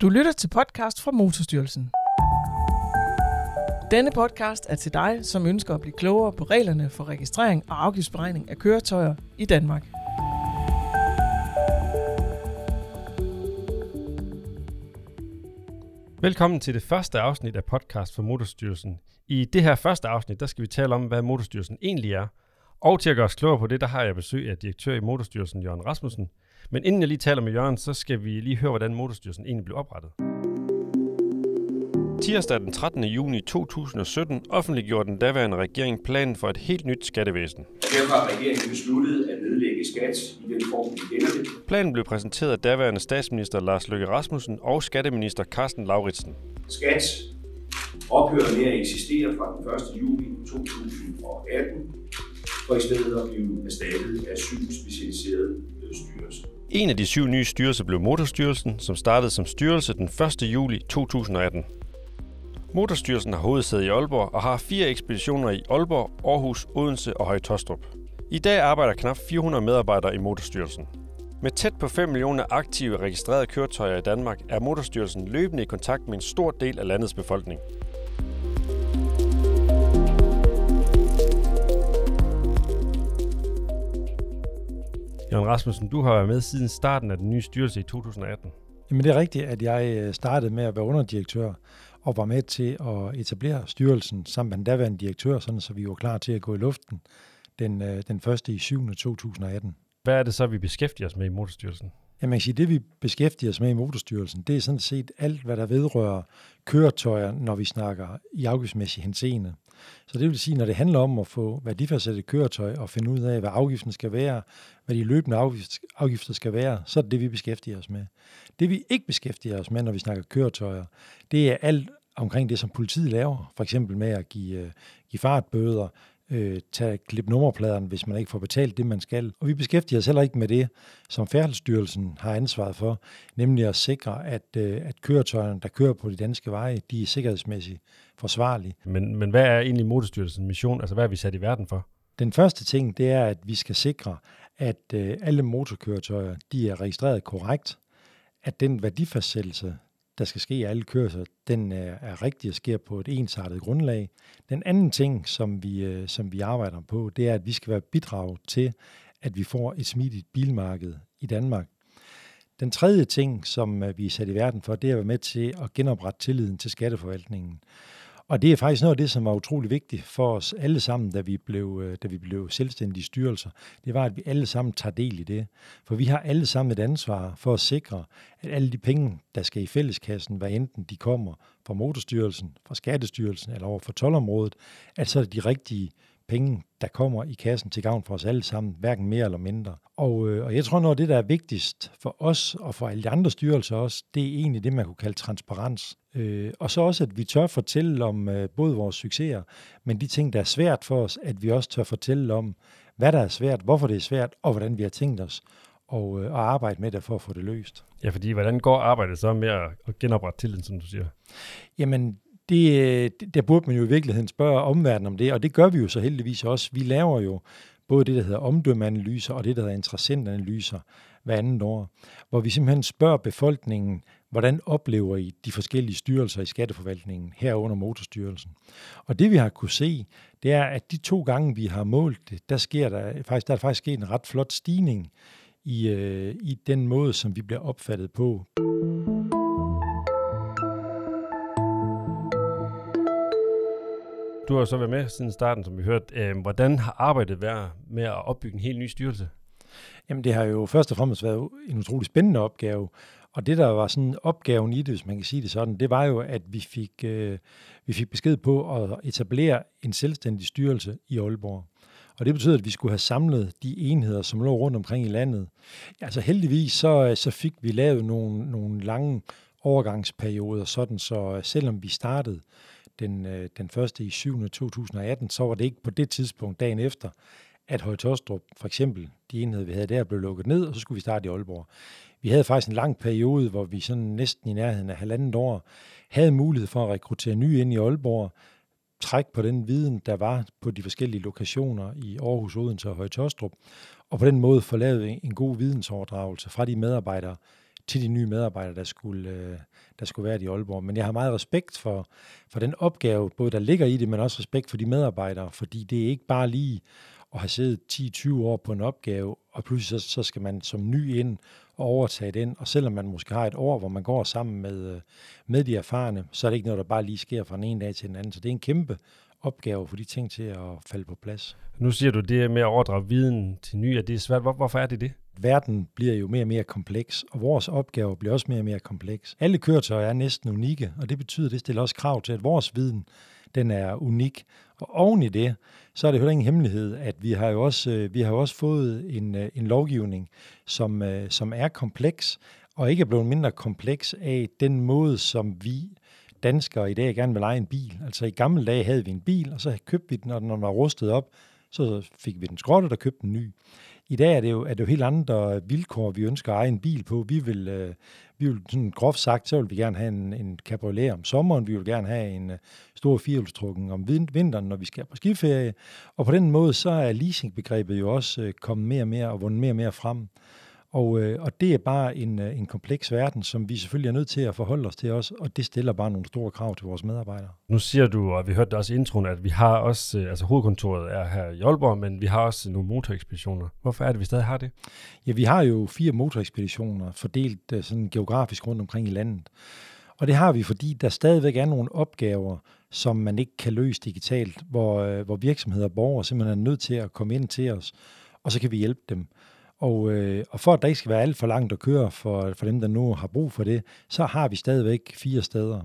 Du lytter til podcast fra Motorstyrelsen. Denne podcast er til dig, som ønsker at blive klogere på reglerne for registrering og afgiftsberegning af køretøjer i Danmark. Velkommen til det første afsnit af podcast for Motorstyrelsen. I det her første afsnit, der skal vi tale om, hvad Motorstyrelsen egentlig er. Og til at gøre os klogere på det, der har jeg besøg af direktør i Motorstyrelsen, Jørgen Rasmussen. Men inden jeg lige taler med Jørgen, så skal vi lige høre, hvordan Motorstyrelsen egentlig blev oprettet. Tirsdag den 13. juni 2017 offentliggjorde den daværende regering planen for et helt nyt skattevæsen. Derfor har regeringen besluttet at nedlægge skat i den form, vi kender det. Planen blev præsenteret af daværende statsminister Lars Løkke Rasmussen og skatteminister Carsten Lauritsen. Skat ophører med at eksistere fra den 1. juli 2018, for i stedet at blive erstattet af syv specialiserede øh, styrelser. En af de syv nye styrelser blev Motorstyrelsen, som startede som styrelse den 1. juli 2018. Motorstyrelsen har hovedsæde i Aalborg og har fire ekspeditioner i Aalborg, Aarhus, Odense og Højtostrup. I dag arbejder knap 400 medarbejdere i Motorstyrelsen. Med tæt på 5 millioner aktive registrerede køretøjer i Danmark er Motorstyrelsen løbende i kontakt med en stor del af landets befolkning. Jørgen Rasmussen, du har været med siden starten af den nye styrelse i 2018. Jamen det er rigtigt, at jeg øh, startede med at være underdirektør og var med til at etablere styrelsen sammen med den daværende direktør, sådan så vi var klar til at gå i luften den, øh, den 1. i 7. 2018. Hvad er det så, vi beskæftiger os med i Motorstyrelsen? Ja, man kan sige, det vi beskæftiger os med i Motorstyrelsen, det er sådan set alt, hvad der vedrører køretøjer, når vi snakker i afgiftsmæssig henseende. Så det vil sige, når det handler om at få værdifastsat køretøj og finde ud af, hvad afgiften skal være, hvad de løbende afgifter skal være, så er det det, vi beskæftiger os med. Det vi ikke beskæftiger os med, når vi snakker køretøjer, det er alt omkring det, som politiet laver. For eksempel med at give, øh, give fartbøder, øh, tage klip nummerpladerne, hvis man ikke får betalt det, man skal. Og vi beskæftiger os heller ikke med det, som Færdselsstyrelsen har ansvaret for, nemlig at sikre, at, øh, at køretøjerne, der kører på de danske veje, de er sikkerhedsmæssigt forsvarlige. Men, men hvad er egentlig Motorstyrelsens mission? Altså hvad er vi sat i verden for? Den første ting, det er, at vi skal sikre, at øh, alle motorkøretøjer, de er registreret korrekt, at den værdifastsættelse, der skal ske i alle kørsler, den er, er rigtig og sker på et ensartet grundlag. Den anden ting, som vi, øh, som vi arbejder på, det er, at vi skal være bidrag til, at vi får et smidigt bilmarked i Danmark. Den tredje ting, som øh, vi er sat i verden for, det er at være med til at genoprette tilliden til skatteforvaltningen. Og det er faktisk noget af det, som var utrolig vigtigt for os alle sammen, da vi blev, øh, da vi blev selvstændige styrelser. Det var, at vi alle sammen tager del i det. For vi har alle sammen et ansvar for at sikre, at alle de penge, der skal i fælleskassen, hvad enten de kommer fra Motorstyrelsen, fra Skattestyrelsen eller over for tolområdet, at så er det de rigtige penge, der kommer i kassen til gavn for os alle sammen, hverken mere eller mindre. Og, øh, og jeg tror, noget af det, der er vigtigst for os og for alle de andre styrelser også, det er egentlig det, man kunne kalde transparens. Øh, og så også, at vi tør fortælle om øh, både vores succeser, men de ting, der er svært for os, at vi også tør fortælle om, hvad der er svært, hvorfor det er svært, og hvordan vi har tænkt os og, øh, og arbejde med det for at få det løst. Ja, fordi hvordan går arbejdet så med at genoprette tilliden, som du siger? Jamen, det, øh, der burde man jo i virkeligheden spørge omverdenen om det, og det gør vi jo så heldigvis også. Vi laver jo både det, der hedder omdømmeanalyser, og det, der hedder interessentanalyser hver anden år, hvor vi simpelthen spørger befolkningen, hvordan oplever I de forskellige styrelser i skatteforvaltningen herunder motorstyrelsen. Og det vi har kunne se, det er, at de to gange, vi har målt det, der, sker der, faktisk, der er faktisk sket en ret flot stigning i, øh, i den måde, som vi bliver opfattet på. Du har så været med siden starten, som vi hørte. Øh, hvordan har arbejdet været med at opbygge en helt ny styrelse? Jamen det har jo først og fremmest været en utrolig spændende opgave, og det der var sådan opgaven i det, hvis man kan sige det sådan, det var jo, at vi fik, øh, vi fik besked på at etablere en selvstændig styrelse i Aalborg. Og det betød, at vi skulle have samlet de enheder, som lå rundt omkring i landet. Altså heldigvis så, øh, så fik vi lavet nogle, nogle lange overgangsperioder, sådan så øh, selvom vi startede den, øh, den første i 7. 2018, så var det ikke på det tidspunkt dagen efter, at Høje-Tostrup, for eksempel, de enheder, vi havde der, blev lukket ned, og så skulle vi starte i Aalborg. Vi havde faktisk en lang periode, hvor vi sådan næsten i nærheden af halvandet år havde mulighed for at rekruttere nye ind i Aalborg, træk på den viden, der var på de forskellige lokationer i Aarhus, Odense og Høje-Tostrup, og på den måde få lavet en god vidensoverdragelse fra de medarbejdere, til de nye medarbejdere, der skulle, øh, der skulle være i Aalborg. Men jeg har meget respekt for, for den opgave, både der ligger i det, men også respekt for de medarbejdere, fordi det er ikke bare lige at have siddet 10-20 år på en opgave, og pludselig så, så skal man som ny ind og overtage den, og selvom man måske har et år, hvor man går sammen med, øh, med de erfarne, så er det ikke noget, der bare lige sker fra den ene dag til den anden. Så det er en kæmpe opgave for de ting til at falde på plads. Nu siger du det med at overdrage viden til nye, at det er svært. Hvor, hvorfor er det det? Verden bliver jo mere og mere kompleks, og vores opgaver bliver også mere og mere kompleks. Alle køretøjer er næsten unikke, og det betyder, at det stiller også krav til, at vores viden den er unik. Og oven i det, så er det heller ingen hemmelighed, at vi har jo også, øh, vi har jo også fået en, øh, en lovgivning, som, øh, som er kompleks, og ikke er blevet mindre kompleks af den måde, som vi danskere i dag gerne vil lege en bil. Altså i gamle dage havde vi en bil, og så købte vi den, og når den var rustet op, så fik vi den skrottet og købte en ny. I dag er det jo, er det jo helt andre vilkår, vi ønsker at eje en bil på. Vi vil, øh, vi vil sådan groft sagt, så vil vi gerne have en, en cabriolet om sommeren, vi vil gerne have en øh, stor firehjulstrukken om vinteren, når vi skal på skiferie. Og på den måde, så er leasingbegrebet jo også uh, kommet mere og mere og vundet mere og mere frem. Og, øh, og det er bare en, øh, en kompleks verden, som vi selvfølgelig er nødt til at forholde os til også, og det stiller bare nogle store krav til vores medarbejdere. Nu siger du, og vi hørte også i introen, at vi har også, øh, altså hovedkontoret er her i Aalborg, men vi har også nogle motorekspeditioner. Hvorfor er det, vi stadig har det? Ja, vi har jo fire motorekspeditioner fordelt øh, sådan geografisk rundt omkring i landet. Og det har vi, fordi der stadigvæk er nogle opgaver, som man ikke kan løse digitalt, hvor, hvor virksomheder og borgere simpelthen er nødt til at komme ind til os, og så kan vi hjælpe dem. Og, øh, og for at der ikke skal være alt for langt at køre for, for dem, der nu har brug for det, så har vi stadigvæk fire steder.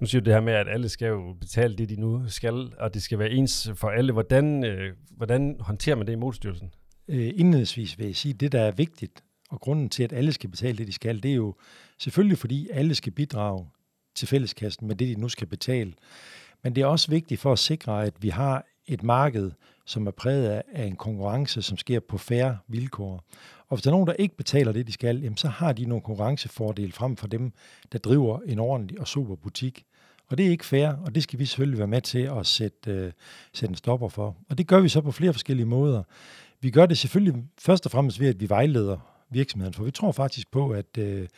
Nu siger du det her med, at alle skal jo betale det, de nu skal, og det skal være ens for alle. Hvordan, øh, hvordan håndterer man det i Motorstyrelsen? Øh, indledningsvis vil jeg sige, at det, der er vigtigt, og grunden til, at alle skal betale det, de skal, det er jo selvfølgelig, fordi alle skal bidrage til fælleskassen med det, de nu skal betale. Men det er også vigtigt for at sikre, at vi har et marked, som er præget af en konkurrence, som sker på færre vilkår. Og hvis der er nogen, der ikke betaler det, de skal, jamen, så har de nogle konkurrencefordele frem for dem, der driver en ordentlig og super butik. Og det er ikke fair, og det skal vi selvfølgelig være med til at sætte, øh, sætte en stopper for. Og det gør vi så på flere forskellige måder. Vi gør det selvfølgelig først og fremmest ved, at vi vejleder virksomheden, for vi tror faktisk på, at øh,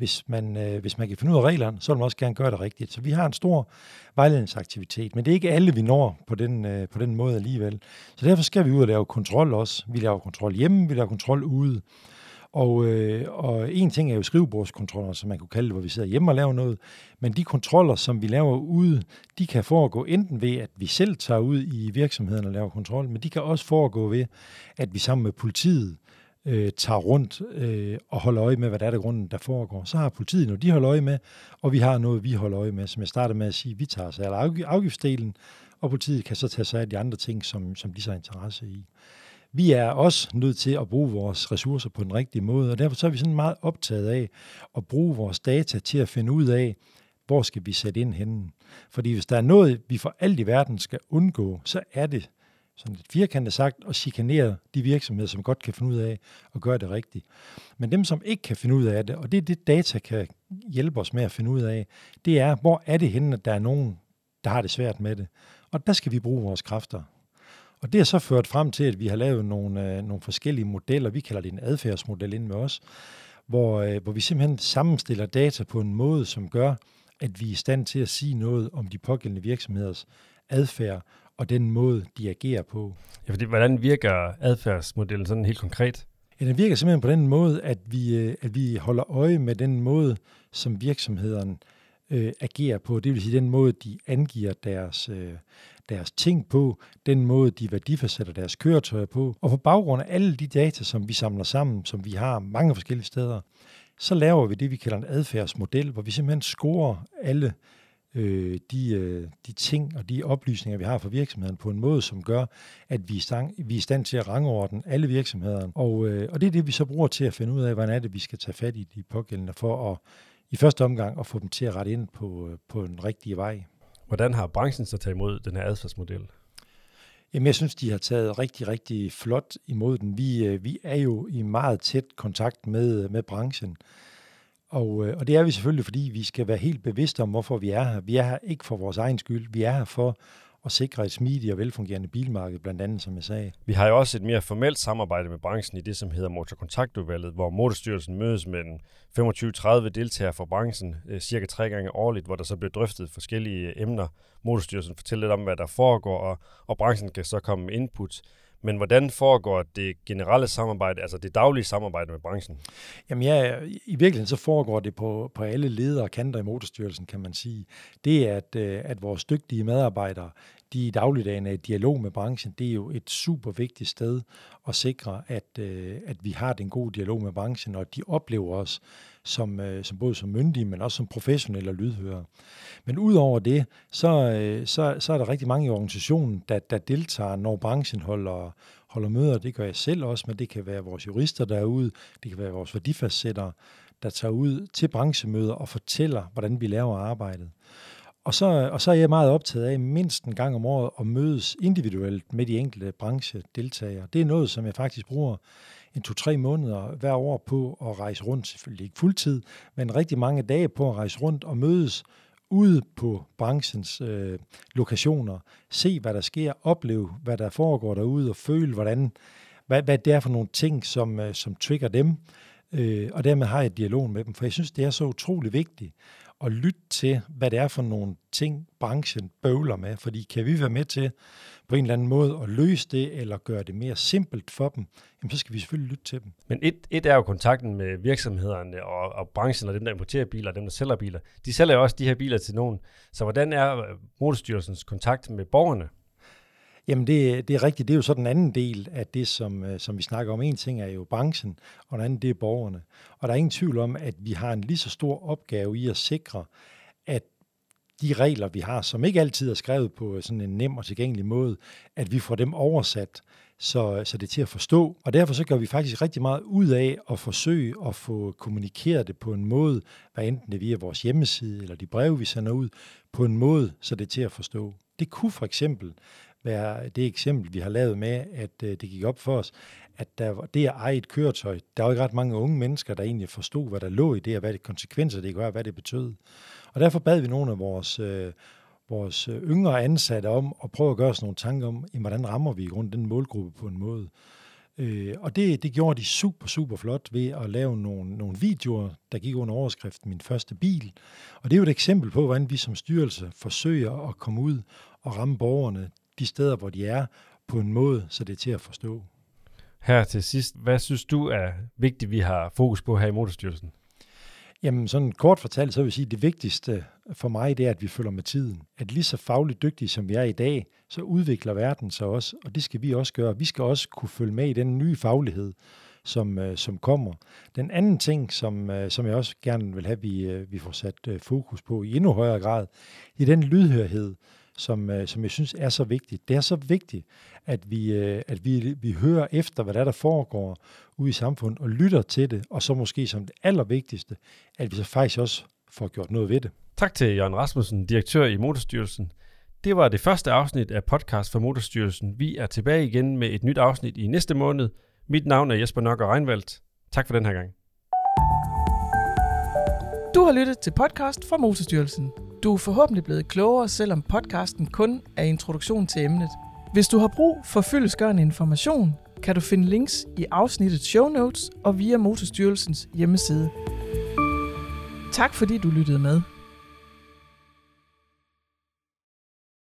hvis man, øh, hvis man kan finde ud af reglerne, så vil man også gerne gøre det rigtigt. Så vi har en stor vejledningsaktivitet, men det er ikke alle, vi når på den, øh, på den måde alligevel. Så derfor skal vi ud og lave kontrol også. Vi laver kontrol hjemme, vi laver kontrol ude. Og, øh, og en ting er jo skrivebordskontroller, som man kunne kalde det, hvor vi sidder hjemme og laver noget. Men de kontroller, som vi laver ude, de kan foregå enten ved, at vi selv tager ud i virksomheden og laver kontrol, men de kan også foregå ved, at vi sammen med politiet øh, tager rundt øh, og holder øje med, hvad der er der grunden, der foregår. Så har politiet noget, de holder øje med, og vi har noget, vi holder øje med. Som jeg startede med at sige, vi tager sig af afgiftsdelen, og politiet kan så tage sig af de andre ting, som, som de så har interesse i. Vi er også nødt til at bruge vores ressourcer på den rigtige måde, og derfor så er vi sådan meget optaget af at bruge vores data til at finde ud af, hvor skal vi sætte ind henne. Fordi hvis der er noget, vi for alt i verden skal undgå, så er det sådan lidt firkantet sagt, og chikanere de virksomheder, som godt kan finde ud af at gøre det rigtigt. Men dem, som ikke kan finde ud af det, og det er det, data kan hjælpe os med at finde ud af, det er, hvor er det henne, at der er nogen, der har det svært med det. Og der skal vi bruge vores kræfter. Og det har så ført frem til, at vi har lavet nogle, øh, nogle forskellige modeller. Vi kalder det en adfærdsmodel ind med os, hvor, øh, hvor vi simpelthen sammenstiller data på en måde, som gør, at vi er i stand til at sige noget om de pågældende virksomheders adfærd, og den måde, de agerer på. Ja, fordi, hvordan virker adfærdsmodellen sådan helt konkret? Ja, den virker simpelthen på den måde, at vi, øh, at vi holder øje med den måde, som virksomhederne øh, agerer på. Det vil sige den måde, de angiver deres, øh, deres ting på, den måde, de værdifastsætter deres køretøjer på. Og på baggrund af alle de data, som vi samler sammen, som vi har mange forskellige steder, så laver vi det, vi kalder en adfærdsmodel, hvor vi simpelthen scorer alle øh, de, øh, de ting og de oplysninger, vi har for virksomheden på en måde, som gør, at vi er, stand, vi er i stand til at rangordne alle virksomheder. Og, øh, og det er det, vi så bruger til at finde ud af, hvordan er det, vi skal tage fat i de pågældende for at i første omgang at få dem til at rette ind på, øh, på en rigtig vej. Hvordan har branchen så taget imod den her adfærdsmodel? Jamen, jeg synes, de har taget rigtig, rigtig flot imod den. Vi, øh, vi er jo i meget tæt kontakt med, med branchen. Og, øh, og det er vi selvfølgelig, fordi vi skal være helt bevidste om, hvorfor vi er her. Vi er her ikke for vores egen skyld. Vi er her for at sikre et smidigt og velfungerende bilmarked, blandt andet, som jeg sagde. Vi har jo også et mere formelt samarbejde med branchen i det, som hedder Motorkontaktudvalget, hvor Motorstyrelsen mødes med 25-30 deltagere fra branchen øh, cirka tre gange årligt, hvor der så bliver drøftet forskellige øh, emner. Motorstyrelsen fortæller lidt om, hvad der foregår, og, og branchen kan så komme med input. Men hvordan foregår det generelle samarbejde, altså det daglige samarbejde med branchen? Jamen ja, i virkeligheden så foregår det på, på alle ledere og kanter i Motorstyrelsen, kan man sige. Det er, at, øh, at vores dygtige medarbejdere, de i dagligdagen er i dialog med branchen, det er jo et super vigtigt sted at sikre, at, øh, at vi har den gode dialog med branchen, og at de oplever os som, øh, som både som myndige, men også som professionelle og lydhøre. Men udover det, så, øh, så, så er der rigtig mange i organisationen, der, der deltager, når branchen holder, holder møder. Det gør jeg selv også, men det kan være vores jurister derude, det kan være vores værdifastsættere, der tager ud til branchemøder og fortæller, hvordan vi laver arbejdet. Og så, og så er jeg meget optaget af mindst en gang om året at mødes individuelt med de enkelte branchedeltagere. Det er noget, som jeg faktisk bruger en to-tre måneder hver år på at rejse rundt, selvfølgelig ikke fuldtid, men rigtig mange dage på at rejse rundt og mødes ude på branchens øh, lokationer, se hvad der sker, opleve hvad der foregår derude og føle hvordan, hvad, hvad det er for nogle ting, som, øh, som trigger dem, øh, og dermed har jeg dialog med dem, for jeg synes, det er så utrolig vigtigt at lytte til, hvad det er for nogle ting, branchen bøvler med. Fordi kan vi være med til på en eller anden måde at løse det, eller gøre det mere simpelt for dem, jamen så skal vi selvfølgelig lytte til dem. Men et, et er jo kontakten med virksomhederne og, og branchen, og dem, der importerer biler, og dem, der sælger biler. De sælger jo også de her biler til nogen. Så hvordan er Motorstyrelsens kontakt med borgerne? Jamen det, det er rigtigt. Det er jo så den anden del af det, som, øh, som vi snakker om. En ting er jo branchen, og den anden det er borgerne. Og der er ingen tvivl om, at vi har en lige så stor opgave i at sikre, at de regler, vi har, som ikke altid er skrevet på øh, sådan en nem og tilgængelig måde, at vi får dem oversat, så, så det er til at forstå. Og derfor så gør vi faktisk rigtig meget ud af at forsøge at få kommunikeret det på en måde, hvad enten det via vores hjemmeside eller de breve, vi sender ud, på en måde, så det er til at forstå. Det kunne for eksempel være det eksempel, vi har lavet med, at øh, det gik op for os, at der, det at eje et køretøj, der var ikke ret mange unge mennesker, der egentlig forstod, hvad der lå i det, og hvad det konsekvenser det gør, hvad det betød. Og derfor bad vi nogle af vores, øh, vores øh, yngre ansatte om at prøve at gøre os nogle tanker om, jamen, hvordan rammer vi i grund den målgruppe på en måde. Øh, og det, det gjorde de super, super flot ved at lave nogle, nogle videoer, der gik under overskriften Min første bil. Og det er jo et eksempel på, hvordan vi som styrelse forsøger at komme ud og ramme borgerne de steder, hvor de er, på en måde, så det er til at forstå. Her til sidst, hvad synes du er vigtigt, vi har fokus på her i Motorstyrelsen? Jamen sådan kort fortalt, så vil jeg sige, at det vigtigste for mig, det er, at vi følger med tiden. At lige så fagligt dygtige, som vi er i dag, så udvikler verden sig også, og det skal vi også gøre. Vi skal også kunne følge med i den nye faglighed, som, øh, som kommer. Den anden ting, som, øh, som jeg også gerne vil have, at vi, øh, vi får sat fokus på i endnu højere grad, det er den lydhørhed, som, øh, som jeg synes er så vigtigt. Det er så vigtigt, at vi, øh, at vi, vi hører efter, hvad der, er, der foregår ude i samfundet, og lytter til det, og så måske som det allervigtigste, at vi så faktisk også får gjort noget ved det. Tak til Jørgen Rasmussen, direktør i Motorstyrelsen. Det var det første afsnit af podcast for Motorstyrelsen. Vi er tilbage igen med et nyt afsnit i næste måned. Mit navn er Jesper Nøkker Reinvaldt. Tak for den her gang. Du har lyttet til podcast fra Motorstyrelsen. Du er forhåbentlig blevet klogere, selvom podcasten kun er introduktion til emnet. Hvis du har brug for fyldesgørende information, kan du finde links i afsnittets show notes og via Motorstyrelsens hjemmeside. Tak fordi du lyttede med.